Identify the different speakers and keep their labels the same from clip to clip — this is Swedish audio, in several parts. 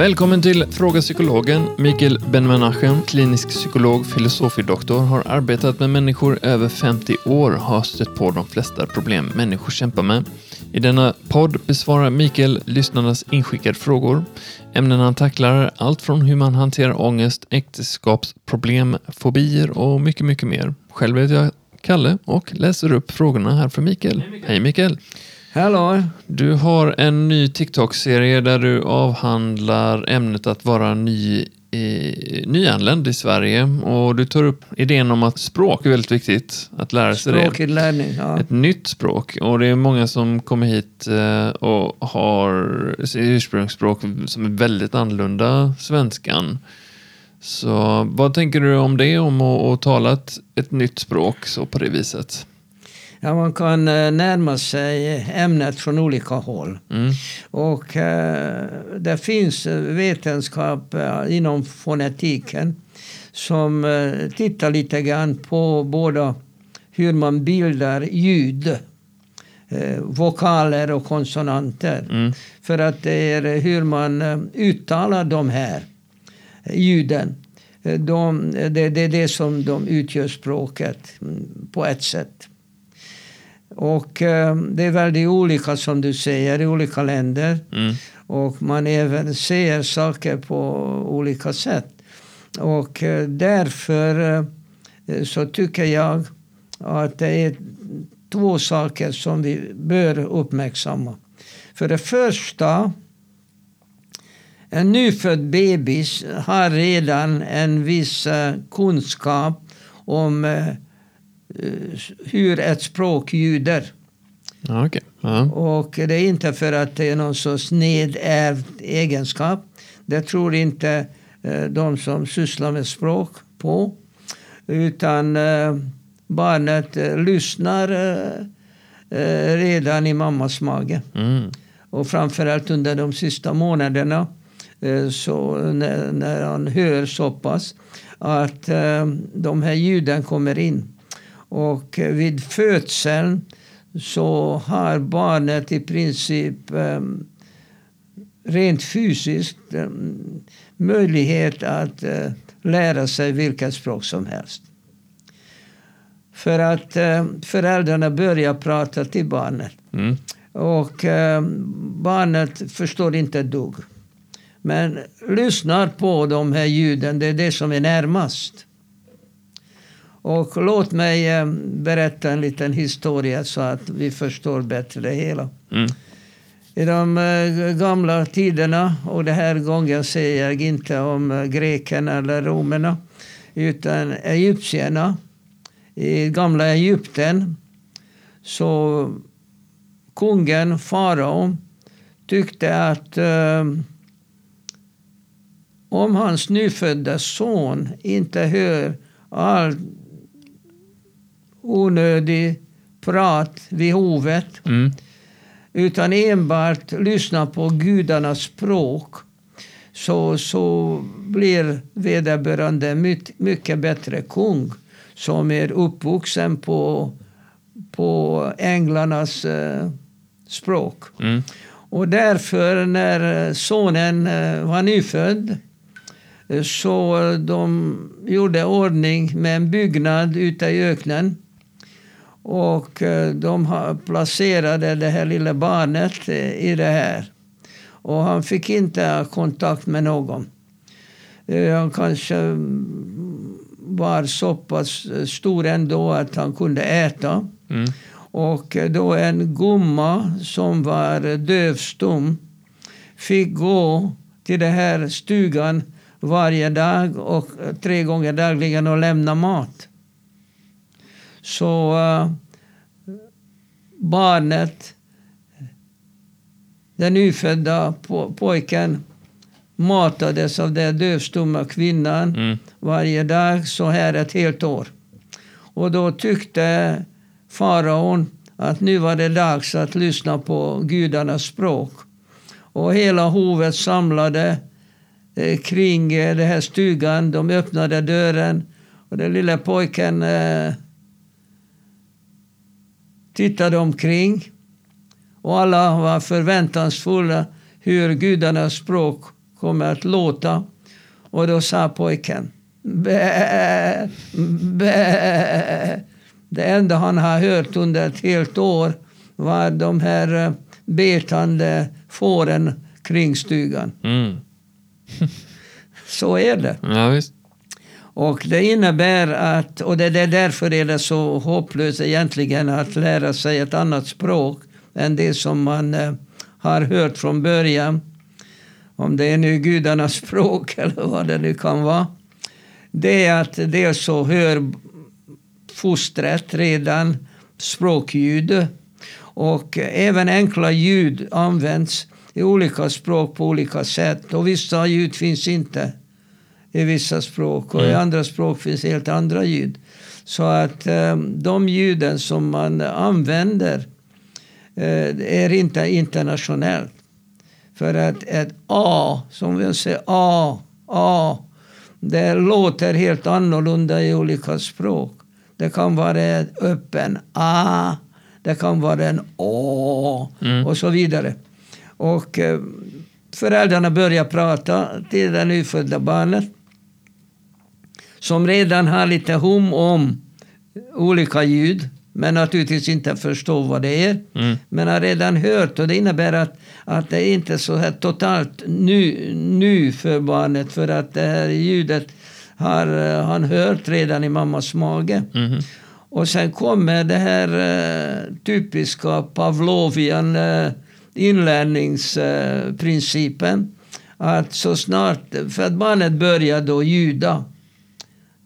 Speaker 1: Välkommen till Fråga Psykologen. Mikael Ben-Menachem, klinisk psykolog, filosofidoktor, har arbetat med människor över 50 år och har stött på de flesta problem människor kämpar med. I denna podd besvarar Mikael lyssnarnas inskickade frågor. Ämnen han tacklar är allt från hur man hanterar ångest, äktenskapsproblem, fobier och mycket, mycket mer. Själv heter jag Kalle och läser upp frågorna här för Mikael. Hej Mikael!
Speaker 2: Hallå!
Speaker 1: Du har en ny TikTok-serie där du avhandlar ämnet att vara ny i, nyanländ i Sverige och du tar upp idén om att språk är väldigt viktigt, att lära sig det.
Speaker 2: Språkinlärning, ja.
Speaker 1: Ett nytt språk och det är många som kommer hit eh, och har sitt ursprungsspråk som är väldigt annorlunda svenskan. Så vad tänker du om det, om att, att tala ett, ett nytt språk så på det viset?
Speaker 2: Ja, man kan eh, närma sig ämnet från olika håll.
Speaker 1: Mm.
Speaker 2: Och eh, det finns vetenskap eh, inom fonetiken som eh, tittar lite grann på både hur man bildar ljud, eh, vokaler och konsonanter.
Speaker 1: Mm.
Speaker 2: För att det är hur man uttalar de här ljuden. De, det, det är det som de utgör språket mm, på ett sätt. Och eh, det är väldigt olika som du säger i olika länder.
Speaker 1: Mm.
Speaker 2: Och man även ser saker på olika sätt. Och eh, därför eh, så tycker jag att det är två saker som vi bör uppmärksamma. För det första, en nyfödd bebis har redan en viss eh, kunskap om eh, hur ett språk ljuder.
Speaker 1: Ja, okej. Ja.
Speaker 2: Och det är inte för att det är någon sorts nedärvd egenskap. Det tror inte eh, de som sysslar med språk på. Utan eh, barnet eh, lyssnar eh, eh, redan i mammas mage.
Speaker 1: Mm.
Speaker 2: Och framförallt under de sista månaderna. eh, Så när, när han hör så pass att eh, de här ljuden kommer in. Och vid födseln så har barnet i princip eh, rent fysiskt eh, möjlighet att eh, lära sig vilket språk som helst. För att eh, föräldrarna börjar prata till barnet.
Speaker 1: Mm.
Speaker 2: Och barnet förstår inte ett dugg. Men lyssnar på de här ljuden, det är det som är närmast. Och låt mig eh, berätta en liten historia så att vi förstår bättre det hela.
Speaker 1: Mm.
Speaker 2: I de eh, gamla tiderna, och det här gången säger jag inte om eh, grekerna eller romerna, utan egyptierna. I gamla Egypten så kungen, farao, tyckte att eh, om hans nyfödda son inte hör all onödig prat vid hovet
Speaker 1: Mm.
Speaker 2: utan enbart lyssnar på gudarnas språk så, så blir vederbörande mycket, mycket bättre kung som är uppvuxen på, på änglarnas eh, språk.
Speaker 1: Mm.
Speaker 2: Och därför när sonen eh, var nyfödd eh, så de gjorde ordning med en byggnad ute i öknen. Och eh, de placerade det här lilla barnet eh, i det här. Och han fick inte kontakt med någon. Eh, Han kanske mm, var så pass stor ändå att han kunde äta.
Speaker 1: Mm.
Speaker 2: Och då en gumma som var dövstum fick gå till den här stugan varje dag och tre gånger dagligen och lämna mat. Så eh, barnet, den nyfödda po- pojken matades av den dövstumma kvinnan
Speaker 1: Mm.
Speaker 2: varje dag så här ett helt år. Och då tyckte faraon att nu var det dags att lyssna på gudarnas språk. Och hela hovet samlade eh, kring eh, den här stugan. De öppnade dörren och den lilla pojken eh, tittade omkring. Och alla var förväntansfulla hur gudarnas språk kommer att låta. Och då sa pojken bä, bä. Det enda han har hört under ett helt år var de här eh, betande fåren kring stugan.
Speaker 1: Mm.
Speaker 2: Så är det.
Speaker 1: Ja, visst.
Speaker 2: Och det innebär att, och det är därför är det så hopplöst egentligen att lära sig ett annat språk än det som man eh, har hört från början. Om det är nu gudarnas språk eller vad det nu kan vara. Det är att dels så hör fostret redan språkljud och även enkla ljud används i olika språk på olika sätt. Och vissa ljud finns inte i vissa språk och i
Speaker 1: Mm.
Speaker 2: andra språk finns helt andra ljud. Så att eh, de ljuden som man använder eh, är inte internationellt. För att ett A, som vi säger A, A, det låter helt annorlunda i olika språk. Det kan vara ett öppen A, det kan vara en Å
Speaker 1: Mm.
Speaker 2: och så vidare. Och eh, föräldrarna börjar prata till det nyfödda barnet som redan har lite hum om olika ljud men naturligtvis inte förstår vad det är.
Speaker 1: Mm.
Speaker 2: Men har redan hört och det innebär att, att det är inte så här totalt ny, ny för barnet för att det här ljudet har eh, han hört redan i mammas mage.
Speaker 1: Mhm.
Speaker 2: Och sen kommer det här eh, typiska Pavlovian eh, inlärningsprincipen. att så snart, för att barnet börjar då ljuda,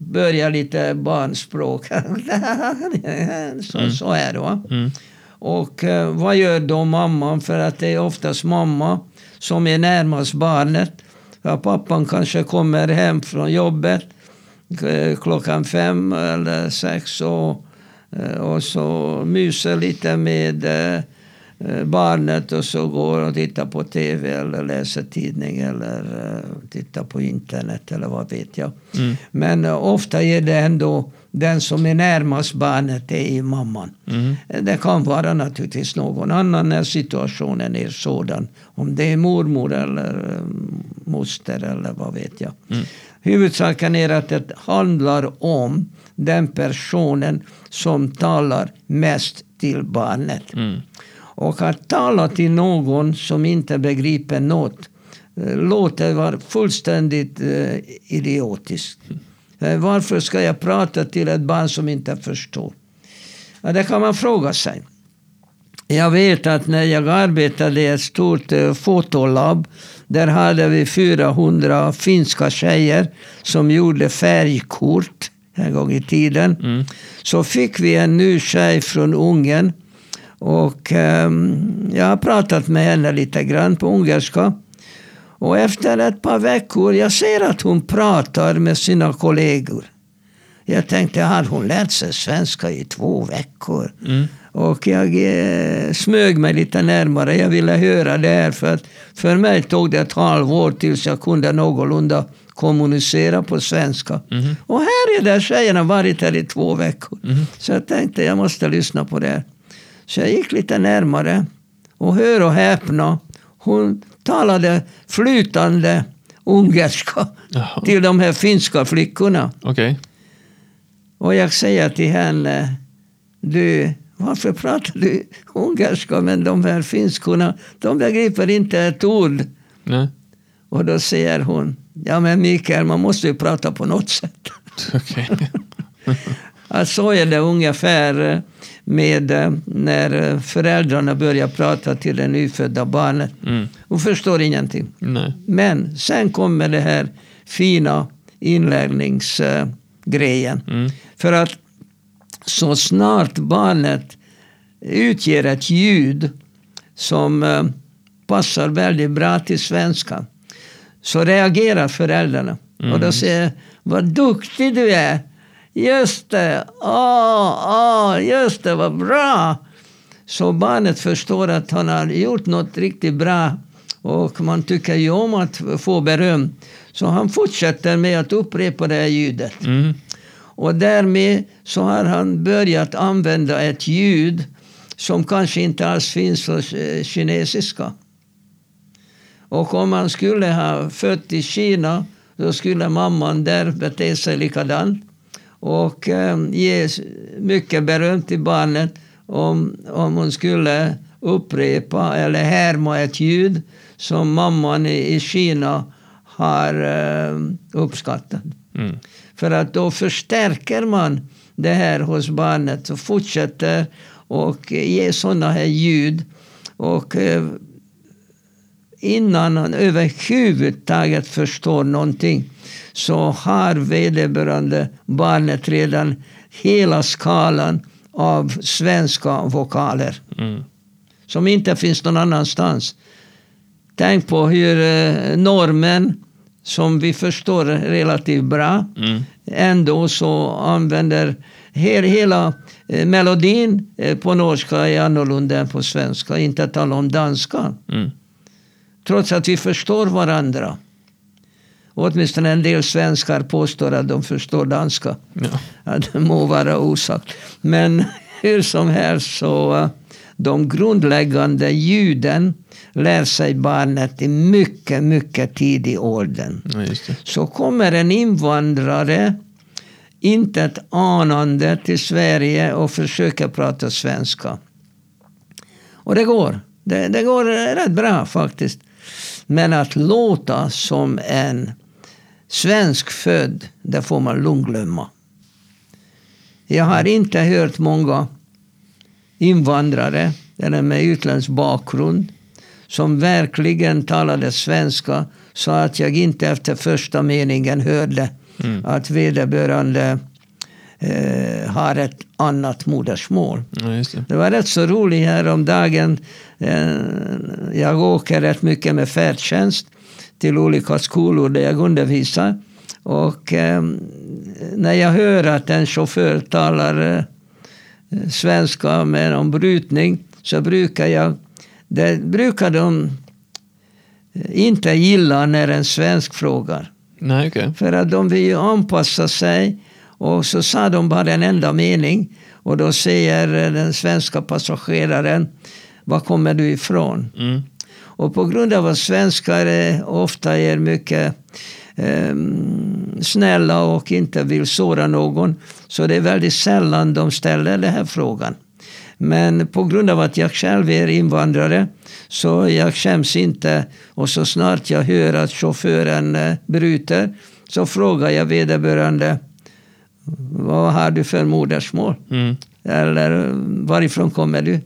Speaker 2: börjar lite barnspråk. så, så är det va.
Speaker 1: Mm.
Speaker 2: Och eh, vad gör då mamman? För att det är oftast mamma som är närmast barnet. För pappan kanske kommer hem från jobbet eh, klockan fem eller sex och, eh, och så myser lite med eh, barnet och så går och tittar på tv eller läser tidning eller eh, tittar på internet eller vad vet jag.
Speaker 1: Mm.
Speaker 2: Men eh, ofta är det ändå den som är närmast barnet, är mamman.
Speaker 1: Mm.
Speaker 2: Det kan vara naturligtvis någon annan när situationen är sådan. Om det är mormor eller eh, moster eller vad vet jag.
Speaker 1: Mm.
Speaker 2: Huvudsaken är att det handlar om den personen som talar mest till barnet.
Speaker 1: Mm.
Speaker 2: Och att tala till någon som inte begriper något eh, låter vara fullständigt eh, idiotiskt. Eh, Varför ska jag prata till ett barn som inte förstår? Ja, det kan man fråga sig. Jag vet att när jag arbetade i ett stort eh, fotolab där hade vi 400 finska tjejer som gjorde färgkort en gång i tiden.
Speaker 1: Mm.
Speaker 2: Så fick vi en ny tjej från Ungern och ehm, jag har pratat med henne lite grann på ungerska. Och efter ett par veckor, jag ser att hon pratar med sina kollegor. Jag tänkte, har hon lärt sig svenska i två veckor?
Speaker 1: Mm.
Speaker 2: Och jag eh, smög mig lite närmare. Jag ville höra det här. För, att för mig tog det ett halvår tills jag kunde någorlunda kommunicera på svenska.
Speaker 1: Mhm.
Speaker 2: Och här är det tjejerna varit här i två veckor.
Speaker 1: Mhm.
Speaker 2: Så jag tänkte jag måste lyssna på det här. Så jag gick lite närmare. Och hör och häpna. Hon talade flytande ungerska
Speaker 1: Jaha.
Speaker 2: till de här finska flickorna.
Speaker 1: Okej.
Speaker 2: Och jag säger till henne, du, varför pratar du ungerska men de här finskorna, de begriper inte ett ord.
Speaker 1: Nej.
Speaker 2: Och då säger hon, ja men Mikael, man måste ju prata på något sätt.
Speaker 1: Okej.
Speaker 2: Att så är det ungefär eh, med eh, när eh, föräldrarna börjar prata till det nyfödda barnet.
Speaker 1: Mm.
Speaker 2: Hon förstår ingenting.
Speaker 1: Nej.
Speaker 2: Men sen kommer det här fina inlärningsgrejen.
Speaker 1: Mm.
Speaker 2: För att så snart barnet utger ett ljud som passar väldigt bra till svenska så reagerar föräldrarna. Och då säger vad duktig du är. Just det, åh, åh, just det, vad bra. Så barnet förstår att han har gjort något riktigt bra och man tycker ju om att få beröm. Så han fortsätter med att upprepa det här ljudet.
Speaker 1: Mm.
Speaker 2: Och därmed så har han börjat använda ett ljud som kanske inte alls finns på eh, kinesiska. Och om man skulle ha fött i Kina då skulle mamman där bete sig likadant och eh, ge mycket beröm till barnet om, om hon skulle upprepa eller härma ett ljud som mamman i, i Kina har eh, uppskattat.
Speaker 1: Mm.
Speaker 2: För att då förstärker man det här hos barnet och fortsätter och ge sådana här ljud. Och eh, innan han överhuvudtaget förstår någonting så har vederbörande barnet redan hela skalan av svenska vokaler.
Speaker 1: Mm.
Speaker 2: Som inte finns någon annanstans. Tänk på hur eh, normen, som vi förstår relativt bra,
Speaker 1: Mm.
Speaker 2: ändå så använder he- hela eh, melodin eh, på norska är annorlunda än på svenska. Inte tala om danska.
Speaker 1: Mm.
Speaker 2: Trots att vi förstår varandra. Åtminstone en del svenskar påstår att de förstår danska.
Speaker 1: Ja.
Speaker 2: Det må vara osagt. Men hur som helst så eh, de grundläggande ljuden lär sig barnet i mycket, mycket tidig ålder.
Speaker 1: ja.
Speaker 2: Så kommer en invandrare inte ett anande till Sverige och försöker prata svenska. Och det går. Det, det går rätt bra faktiskt. Men att låta som en svensk född, det får man lugnt glömma. Jag har inte hört många invandrare eller med utländsk bakgrund som verkligen talade svenska så att jag inte efter första meningen hörde
Speaker 1: Mm.
Speaker 2: att vederbörande eh, har ett annat modersmål.
Speaker 1: Ja, det.
Speaker 2: Det var rätt så roligt häromdagen. Eh, jag åker rätt mycket med färdtjänst till olika skolor där jag undervisar. Och eh, när jag hör att en chaufför talar eh, svenska med någon brytning så brukar jag, det brukar de eh, inte gilla när en svensk frågar.
Speaker 1: Nej, okej.
Speaker 2: För att de vill ju anpassa sig. Och så sa de bara en enda mening. Och då säger den svenska passageraren, var kommer du ifrån?
Speaker 1: Mm.
Speaker 2: Och på grund av att svenskar ofta är mycket eh, snälla och inte vill såra någon, så det är väldigt sällan de ställer den här frågan. Men på grund av att jag själv är invandrare så jag skäms inte. Och så snart jag hör att chauffören eh, bryter så frågar jag vederbörande vad har du för modersmål?
Speaker 1: Mm.
Speaker 2: Eller varifrån kommer du?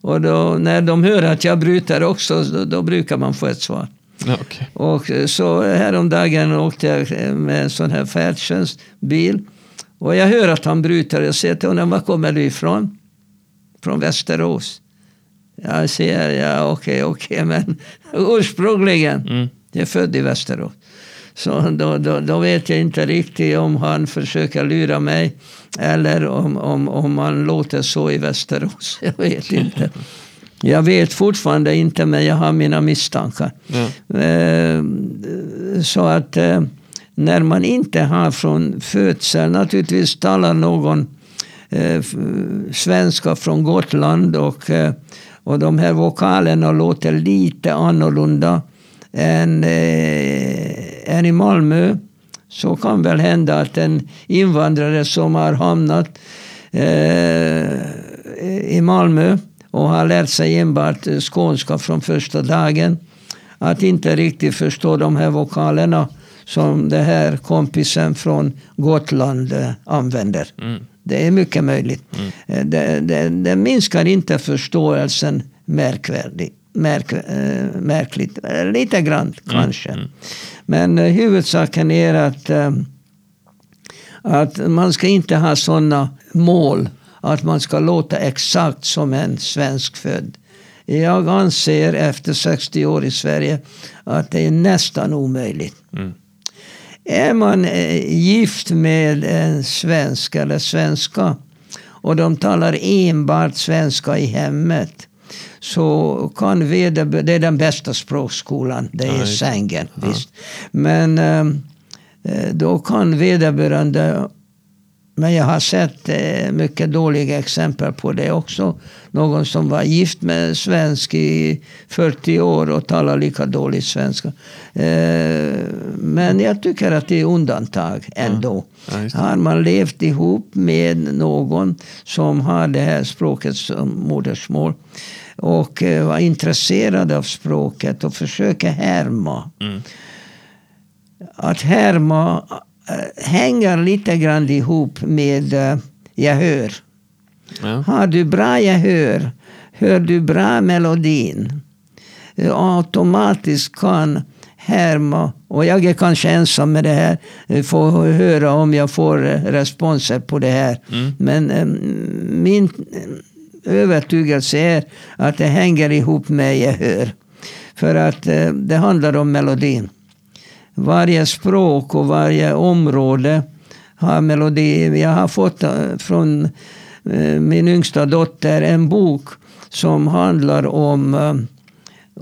Speaker 2: Och då, när de hör att jag bryter också, då, då brukar man få ett svar.
Speaker 1: Okej.
Speaker 2: Och så häromdagen åkte jag med en sån här färdtjänstbil. Och jag hör att han bryter. Jag säger till honom, var kommer du ifrån? Från Västerås. Jag säger, ja okej, okej, men ursprungligen,
Speaker 1: Mm.
Speaker 2: jag är född i Västerås. Så då, då, då vet jag inte riktigt om han försöker lura mig eller om, om, om han låter så i Västerås. Jag vet inte. Jag vet fortfarande inte, men jag har mina misstankar.
Speaker 1: Ja.
Speaker 2: Eh, Så att eh, när man inte har från födsel, naturligtvis talar någon eh, svenska från Gotland och, eh, och de här vokalerna låter lite annorlunda än, eh, än i Malmö. Så kan väl hända att en invandrare som har hamnat eh, i Malmö och har lärt sig enbart skånska från första dagen att inte riktigt förstå de här vokalerna som den här kompisen från Gotland eh, använder.
Speaker 1: Mm.
Speaker 2: Det är mycket möjligt. Eh, Det, det, det minskar inte förståelsen märkvärdig, märk, eh, märkligt. Lite grann kanske. Men eh, huvudsaken är att, eh, att man ska inte ha sådana mål att man ska låta exakt som en svensk född. Jag anser efter 60 år i Sverige att det är nästan omöjligt.
Speaker 1: Mm.
Speaker 2: Är man gift med en svensk eller svenska och de talar enbart svenska i hemmet så kan vederbö- det är den bästa språkskolan, det
Speaker 1: Ja,
Speaker 2: är sängen. Visst. Men eh, eh, då kan vederbörande Men jag har sett eh, mycket dåliga exempel på det också. Någon som var gift med svensk i 40 år och talar lika dåligt svenska. Eh, men jag tycker att det är undantag ändå.
Speaker 1: Ja,
Speaker 2: har man levt ihop med någon som har det här språket som modersmål och eh, var intresserad av språket och försöker härma.
Speaker 1: Mm.
Speaker 2: Att härma eh, hänger lite grann ihop med eh, jag hör.
Speaker 1: Ja.
Speaker 2: Har du bra gehör, hör du bra melodin, automatiskt kan härma, och jag är kanske ensam med det här, få höra om jag får responser på det här.
Speaker 1: Mm.
Speaker 2: Men min övertygelse är att det hänger ihop med gehör. För att eh, det handlar om melodin. Varje språk och varje område har melodi. Jag har fått eh, från eh, min yngsta dotter en bok som handlar om, eh,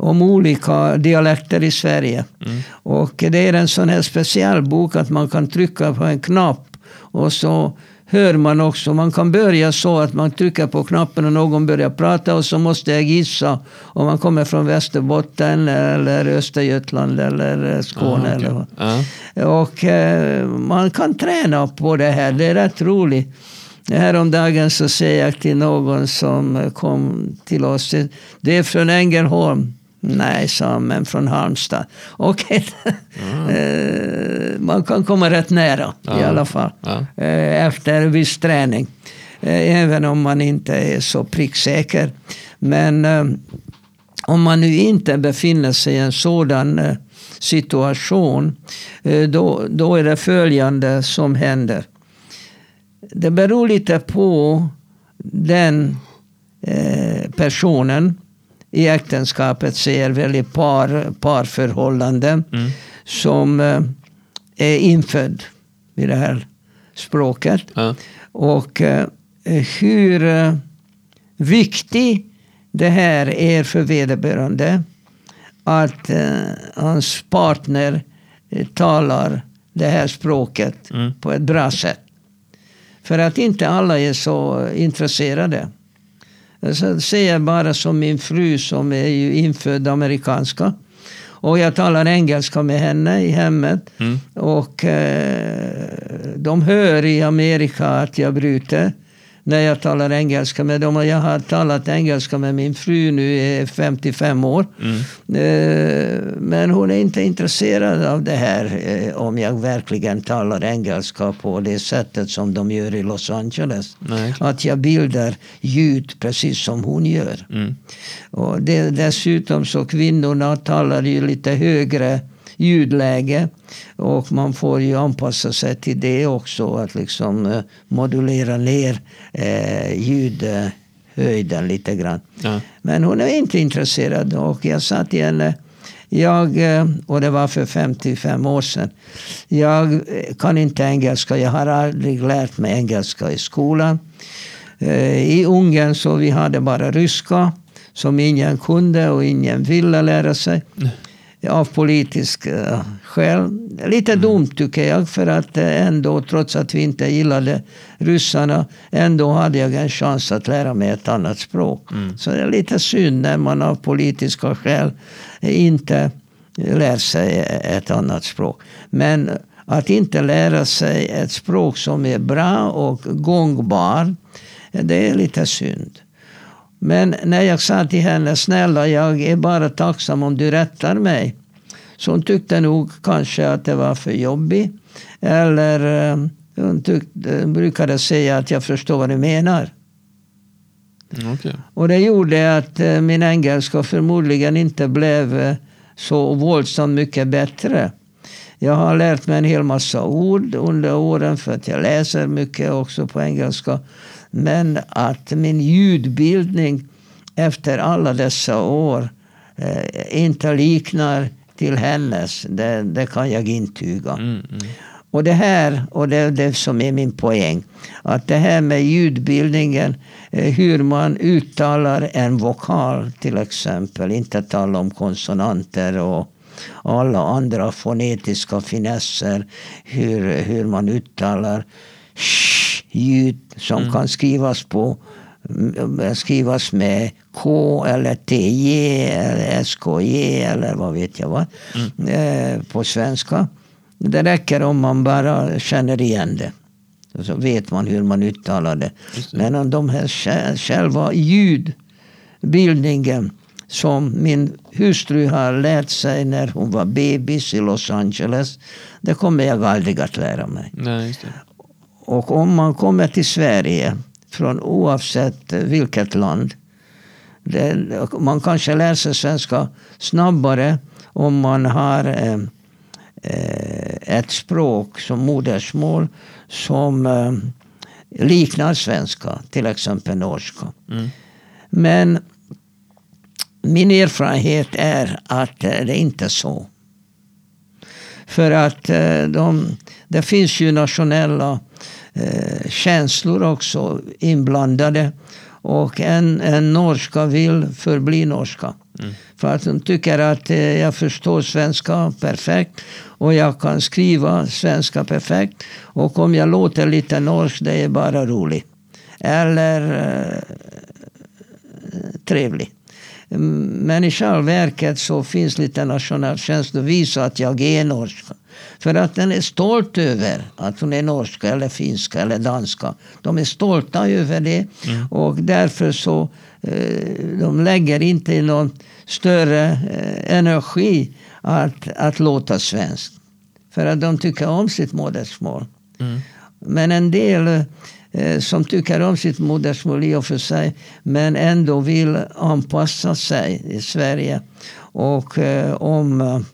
Speaker 2: om olika dialekter i Sverige. Och det är en sån här speciell bok att man kan trycka på en knapp och så hör man också. Man kan börja så att man trycker på knappen och någon börjar prata och så måste jag gissa om man kommer från Västerbotten eller Östergötland eller Skåne.
Speaker 1: Ah, okej.
Speaker 2: eller.
Speaker 1: Ja.
Speaker 2: Och eh, man kan träna på det här. Det är rätt roligt. Häromdagen så säger jag till någon som kom till oss. Det är från Ängelholm. Nej, sa han, men från Halmstad. Okej, Eh, man kan komma rätt nära i
Speaker 1: Ja.
Speaker 2: alla fall.
Speaker 1: Ja.
Speaker 2: Eh, Efter viss träning. Eh, Även om man inte är så pricksäker. Men eh, om man nu inte befinner sig i en sådan situation, då, då är det följande som händer. Det beror lite på den personen i äktenskapet ser väl i par, parförhållanden
Speaker 1: Mm.
Speaker 2: som eh, är infödd i det här språket.
Speaker 1: Ja.
Speaker 2: Och eh, hur eh, viktig det här är för vederbörande att hans partner talar det här språket
Speaker 1: Mm.
Speaker 2: på ett bra sätt. För att inte alla är så intresserade. Så säger jag bara som min fru som är ju infödd amerikanska. Och jag talar engelska med henne i hemmet.
Speaker 1: Mm.
Speaker 2: Och eh, de hör i Amerika att jag bryter när jag talar engelska med dem. Och jag har talat engelska med min fru nu i 55 år.
Speaker 1: Mm.
Speaker 2: Eh, men hon är inte intresserad av det här eh, om jag verkligen talar engelska på det sättet som de gör i Los Angeles.
Speaker 1: Nej.
Speaker 2: Att jag bildar ljud precis som hon gör.
Speaker 1: Mm.
Speaker 2: Och det, dessutom så kvinnorna talar ju lite högre ljudläge. Och man får ju anpassa sig till det också. Att liksom eh, modulera ner eh, ljudhöjden lite grann.
Speaker 1: Ja.
Speaker 2: Men hon är inte intresserad. Och jag sa till henne, jag, eh, och det var för 55 år sedan. Jag eh, kan inte engelska. Jag har aldrig lärt mig engelska i skolan. I Ungern så vi hade bara ryska. Som ingen kunde och ingen ville lära sig. Av politiska skäl. Lite dumt tycker jag. För att eh, ändå, trots att vi inte gillade ryssarna, ändå hade jag en chans att lära mig ett annat språk. Så det är lite synd när man av politiska skäl inte lär sig ett annat språk. Men att inte lära sig ett språk som är bra och gångbar, det är lite synd. Men när jag sa till henne, snälla jag är bara tacksam om du rättar mig. Så hon tyckte nog kanske att det var för jobbigt. Eller eh, hon tyckte, brukade säga att jag förstår vad du menar.
Speaker 1: Mm, Okej.
Speaker 2: Och det gjorde att eh, min engelska förmodligen inte blev eh, så våldsamt mycket bättre. Jag har lärt mig en hel massa ord under åren för att jag läser mycket också på engelska. Men att min ljudbildning efter alla dessa år eh, inte liknar till hennes, det, det kan jag intyga.
Speaker 1: Mm, mm.
Speaker 2: Och det här, och det är det som är min poäng, att det här med ljudbildningen, eh, hur man uttalar en vokal till exempel, inte tala om konsonanter och alla andra fonetiska finesser, hur, hur man uttalar sh ljud som kan skrivas på mm, skrivas med K eller TJ eller SKJ eller vad vet jag vad. Eh, på svenska. Det räcker om man bara känner igen det. Och så vet man hur man uttalar det. Men om de här sj- själva ljudbildningen som min hustru har lärt sig när hon var bebis i Los Angeles. Det kommer jag aldrig att lära mig.
Speaker 1: Nej.
Speaker 2: Och om man kommer till Sverige från oavsett vilket land. Det, man kanske lär sig svenska snabbare om man har eh, eh, ett språk som modersmål som eh, liknar svenska, till exempel norska.
Speaker 1: Mm.
Speaker 2: Men min erfarenhet är att det inte är så. För att eh, de, det finns ju nationella eh, känslor också inblandade. Och en, en norska vill förbli norska. För att de tycker att eh, jag förstår svenska perfekt. Och jag kan skriva svenska perfekt. Och om jag låter lite norsk, det är bara roligt. Eller eh, trevlig. Mm, Men i själva verket så finns lite nationell känsla visa att jag är norsk. För att den är stolt över att hon är norska eller finska eller danska. De är stolta över det. Och därför så eh, de lägger inte någon större eh, energi att, att låta svensk. För att de tycker om sitt modersmål.
Speaker 1: Mm.
Speaker 2: Men en del eh, som tycker om sitt modersmål i och för sig men ändå vill anpassa sig i Sverige. Och eh, om,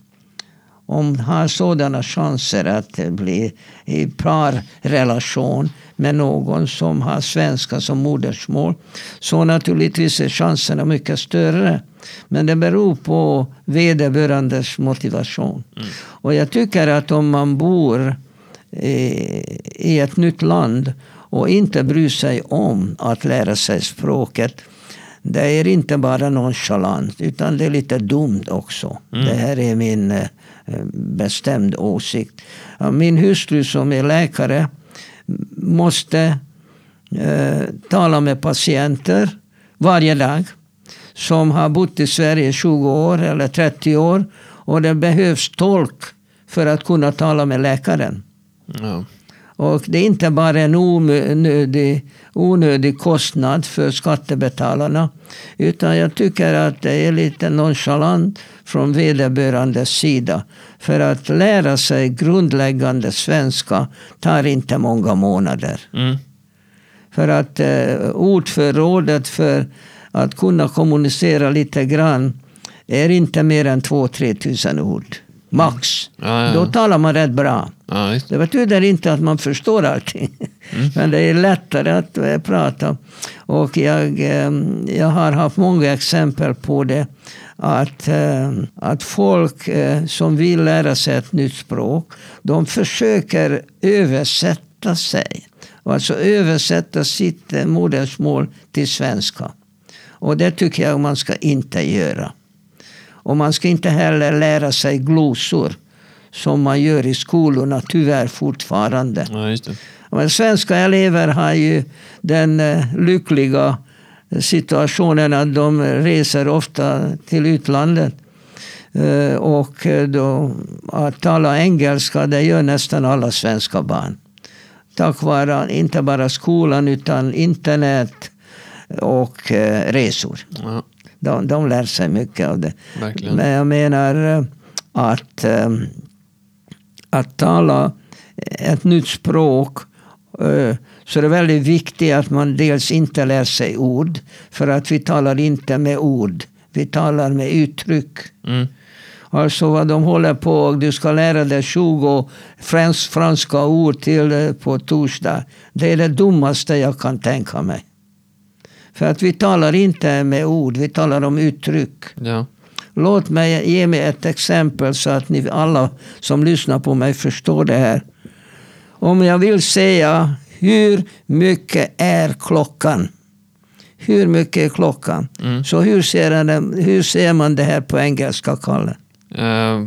Speaker 2: om har sådana chanser att eh, bli i parrelation med någon som har svenska som modersmål så naturligtvis är chanserna mycket större. Men det beror på vederbörandes motivation. Och jag tycker att om man bor i i ett nytt land och inte bryr sig om att lära sig språket. Det är inte bara nonchalant utan det är lite dumt också. Det här är min eh, Eh, bestämd åsikt. Min hustru som är läkare måste eh, tala med patienter varje dag som har bott i Sverige 20 år eller 30 år och det behövs tolk för att kunna tala med läkaren.
Speaker 1: Ja.
Speaker 2: Och det är inte bara en onödig, onödig kostnad för skattebetalarna. Utan jag tycker att det är lite nonchalant från vederbörandes sida. För att lära sig grundläggande svenska tar inte många månader.
Speaker 1: Mm.
Speaker 2: För att eh, ordförrådet för att kunna kommunicera lite grann är inte mer än 2-3 tusen ord. Max.
Speaker 1: Ja, ja,
Speaker 2: Då talar man rätt bra.
Speaker 1: Ja, det.
Speaker 2: Betyder inte att man förstår allting. Men det är lättare att eh, prata. Och jag, eh, jag har haft många exempel på det. Att, eh, att folk eh, som vill lära sig ett nytt språk, de försöker översätta sig. Alltså översätta sitt modersmål till svenska. Och det tycker jag man ska inte göra. Och man ska inte heller lära sig glosor som man gör i skolorna tyvärr fortfarande.
Speaker 1: Ja.
Speaker 2: Men svenska elever har ju den eh, lyckliga situationen att de reser ofta till utlandet. Eh, Och eh, då, att tala engelska det gör nästan alla svenska barn. Tack vare inte bara skolan utan internet och eh, resor.
Speaker 1: Ja,
Speaker 2: De, de lär sig mycket av det.
Speaker 1: verkligen.
Speaker 2: Men jag menar eh, att, eh, att tala ett nytt språk eh, så är det väldigt viktigt att man dels inte lär sig ord. För att vi talar inte med ord. Vi talar med uttryck.
Speaker 1: Mm.
Speaker 2: Alltså vad de håller på, du ska lära dig 20 frans, franska ord till eh, på torsdag. Det är det dummaste jag kan tänka mig. För att vi talar inte med ord, vi talar om uttryck.
Speaker 1: Ja.
Speaker 2: Låt mig ge mig ett exempel så att ni alla som lyssnar på mig förstår det här. Om jag vill säga hur mycket är klockan? Hur mycket är klockan?
Speaker 1: Mm.
Speaker 2: Så hur ser, den, hur ser man det här på engelska, Kalle?
Speaker 1: Eh,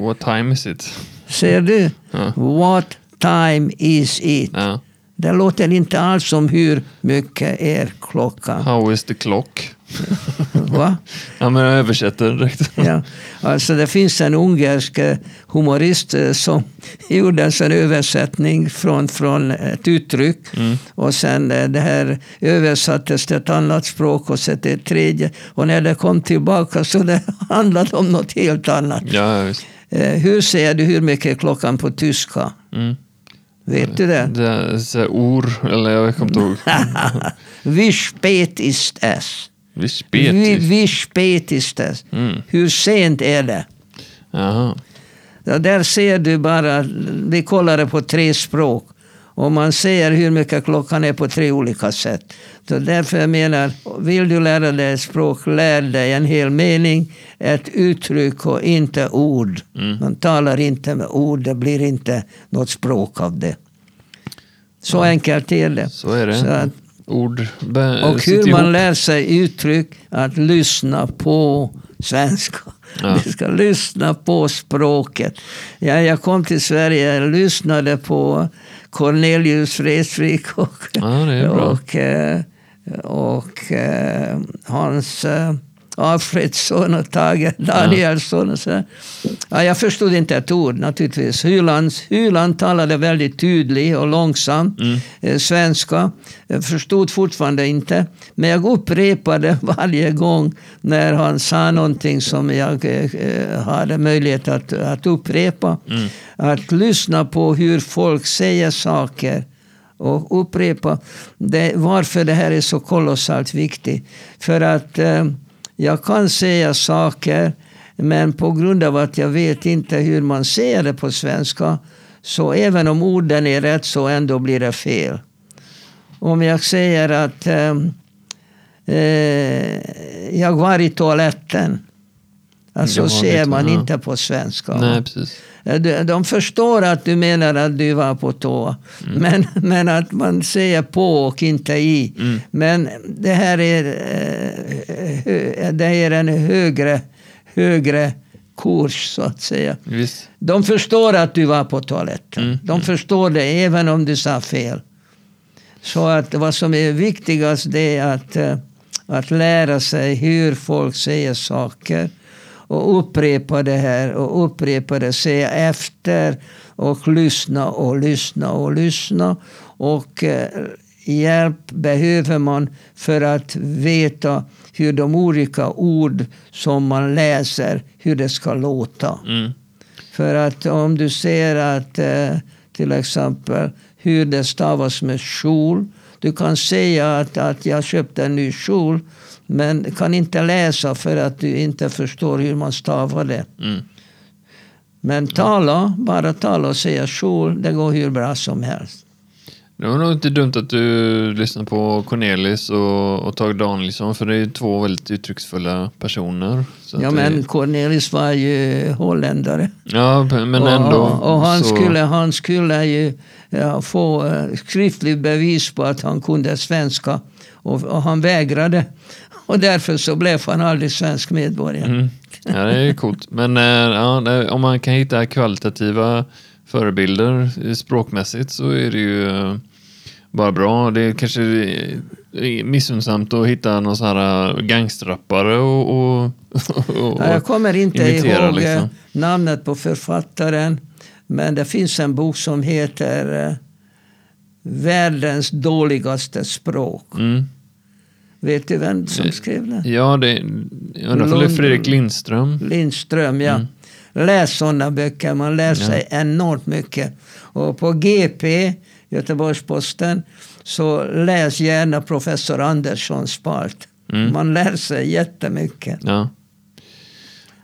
Speaker 1: what time is it?
Speaker 2: Ser du?
Speaker 1: Ja.
Speaker 2: What time is it?
Speaker 1: Ja.
Speaker 2: Det låter inte alls som hur mycket är klockan.
Speaker 1: How is the clock?
Speaker 2: Va?
Speaker 1: Ja, men jag översätter direkt.
Speaker 2: Ja, alltså det finns en ungersk eh, humorist eh, som gjorde en sån översättning från, från ett uttryck.
Speaker 1: Mm.
Speaker 2: Och sen eh, det här översattes till ett annat språk och sen till ett tredje. Och när det kom tillbaka så det handlade om något helt annat.
Speaker 1: Ja, visst.
Speaker 2: Hur säger du hur mycket är klockan på tyska?
Speaker 1: Mm.
Speaker 2: Vet du det?
Speaker 1: Det är ord, eller jag kommer inte ihåg.
Speaker 2: Wie spät ist es? Wie, wie spät ist es?
Speaker 1: Mm.
Speaker 2: Hur sent är det?
Speaker 1: Jaha.
Speaker 2: Ja, där ser du bara, vi kollar det på tre språk. Och man ser hur mycket klockan är på tre olika sätt. Så därför jag menar, vill du lära dig ett språk, lär dig en hel mening, ett uttryck och inte ord.
Speaker 1: Mm.
Speaker 2: Man talar inte med ord, det blir inte något språk av det. Så enkelt är det.
Speaker 1: Så är det.
Speaker 2: Så att-
Speaker 1: Ord
Speaker 2: och hur man
Speaker 1: ihop.
Speaker 2: lär sig uttryck, att lyssna på svenska.
Speaker 1: Ja.
Speaker 2: Vi ska lyssna på språket. Ja, jag kom till Sverige och lyssnade på Cornelius Vreeswijk och,
Speaker 1: Ja,
Speaker 2: och, eh, och eh, Hans eh, Alfredsson och Tage Danielsson. Och så. Ja, jag förstod inte ett ord naturligtvis. Hyland, Hyland talade väldigt tydligt och långsamt
Speaker 1: Mm.
Speaker 2: eh, svenska. Jag förstod fortfarande inte. Men jag upprepade varje gång när han sa någonting som jag eh, hade möjlighet att, att upprepa.
Speaker 1: Mm.
Speaker 2: Att lyssna på hur folk säger saker och upprepa det, varför det här är så kolossalt viktigt. För att eh, jag kan säga saker men på grund av att jag vet inte hur man säger det på svenska så även om orden är rätt så ändå blir det fel. Om jag säger att eh, eh, jag var i toaletten. Alltså ser man
Speaker 1: toa-
Speaker 2: inte på svenska.
Speaker 1: Nej, precis.
Speaker 2: Eh, De, de förstår att du menar att du var på toa.
Speaker 1: Mm.
Speaker 2: Men, men att man säger på och inte i.
Speaker 1: Mm.
Speaker 2: Men det här är, eh, det är en högre, högre kurs så att säga.
Speaker 1: Visst.
Speaker 2: De förstår att du var på toaletten.
Speaker 1: Mm,
Speaker 2: De förstår det även om du sa fel. Så att vad som är viktigast det är att, eh, att lära sig hur folk säger saker. Och upprepa det här och upprepa det. Säga efter och lyssna och lyssna och lyssna. Och eh, hjälp behöver man för att veta hur de olika ord som man läser, hur det ska låta.
Speaker 1: Mm.
Speaker 2: För att om du ser att eh, till exempel hur det stavas med kjol. Du kan säga att, att jag köpte en ny kjol men kan inte läsa för att du inte förstår hur man stavar det.
Speaker 1: Mm.
Speaker 2: Men tala, bara tala och säga kjol, det går hur bra som helst.
Speaker 1: Det var nog inte dumt att du lyssnade på Cornelis och, och Tage Danielsson för det är ju två väldigt uttrycksfulla personer.
Speaker 2: Ja
Speaker 1: att det-
Speaker 2: men Cornelis var ju holländare.
Speaker 1: Ja, men
Speaker 2: och,
Speaker 1: ändå.
Speaker 2: och han,
Speaker 1: så,
Speaker 2: skulle, han skulle ju ja, få eh, skriftligt bevis på att han kunde svenska. Och, och han vägrade. Och därför så blev han aldrig svensk medborgare.
Speaker 1: Mm. Ja, det är coolt. Men eh, ja, om man kan hitta kvalitativa förebilder eh, språkmässigt så är det ju bara bra. Det är kanske missunnsamt att hitta någon sån här gangsterrappare och, och, och,
Speaker 2: Ja, jag kommer inte
Speaker 1: imitera,
Speaker 2: ihåg eh,
Speaker 1: liksom.
Speaker 2: namnet på författaren. Men det finns en bok som heter eh, Världens dåligaste språk.
Speaker 1: Mm.
Speaker 2: Vet du vem som skrev den?
Speaker 1: Ja, det, jag undrar om det är Fredrik Lindström.
Speaker 2: Lindström, ja.
Speaker 1: Mm.
Speaker 2: Läs sådana böcker, man lär sig enormt mycket. Och på GP, Göteborgs-Posten, så läs gärna professor Anderssons part.
Speaker 1: Mm.
Speaker 2: Man lär sig jättemycket.
Speaker 1: Ja.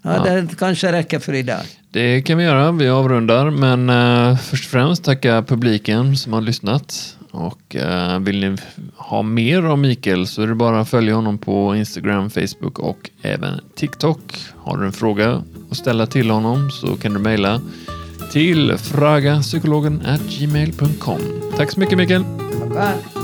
Speaker 2: Ja, Det kanske räcker för idag.
Speaker 1: Det kan vi göra. Vi avrundar. Men eh, först och främst tacka publiken som har lyssnat. Och eh, vill ni ha mer av Mikael så är det bara att följa honom på Instagram, Facebook och även TikTok. Har du en fråga att ställa till honom så kan du mejla till fragapsykologen gmail.com. Tack så mycket Mikael!
Speaker 2: Tackar.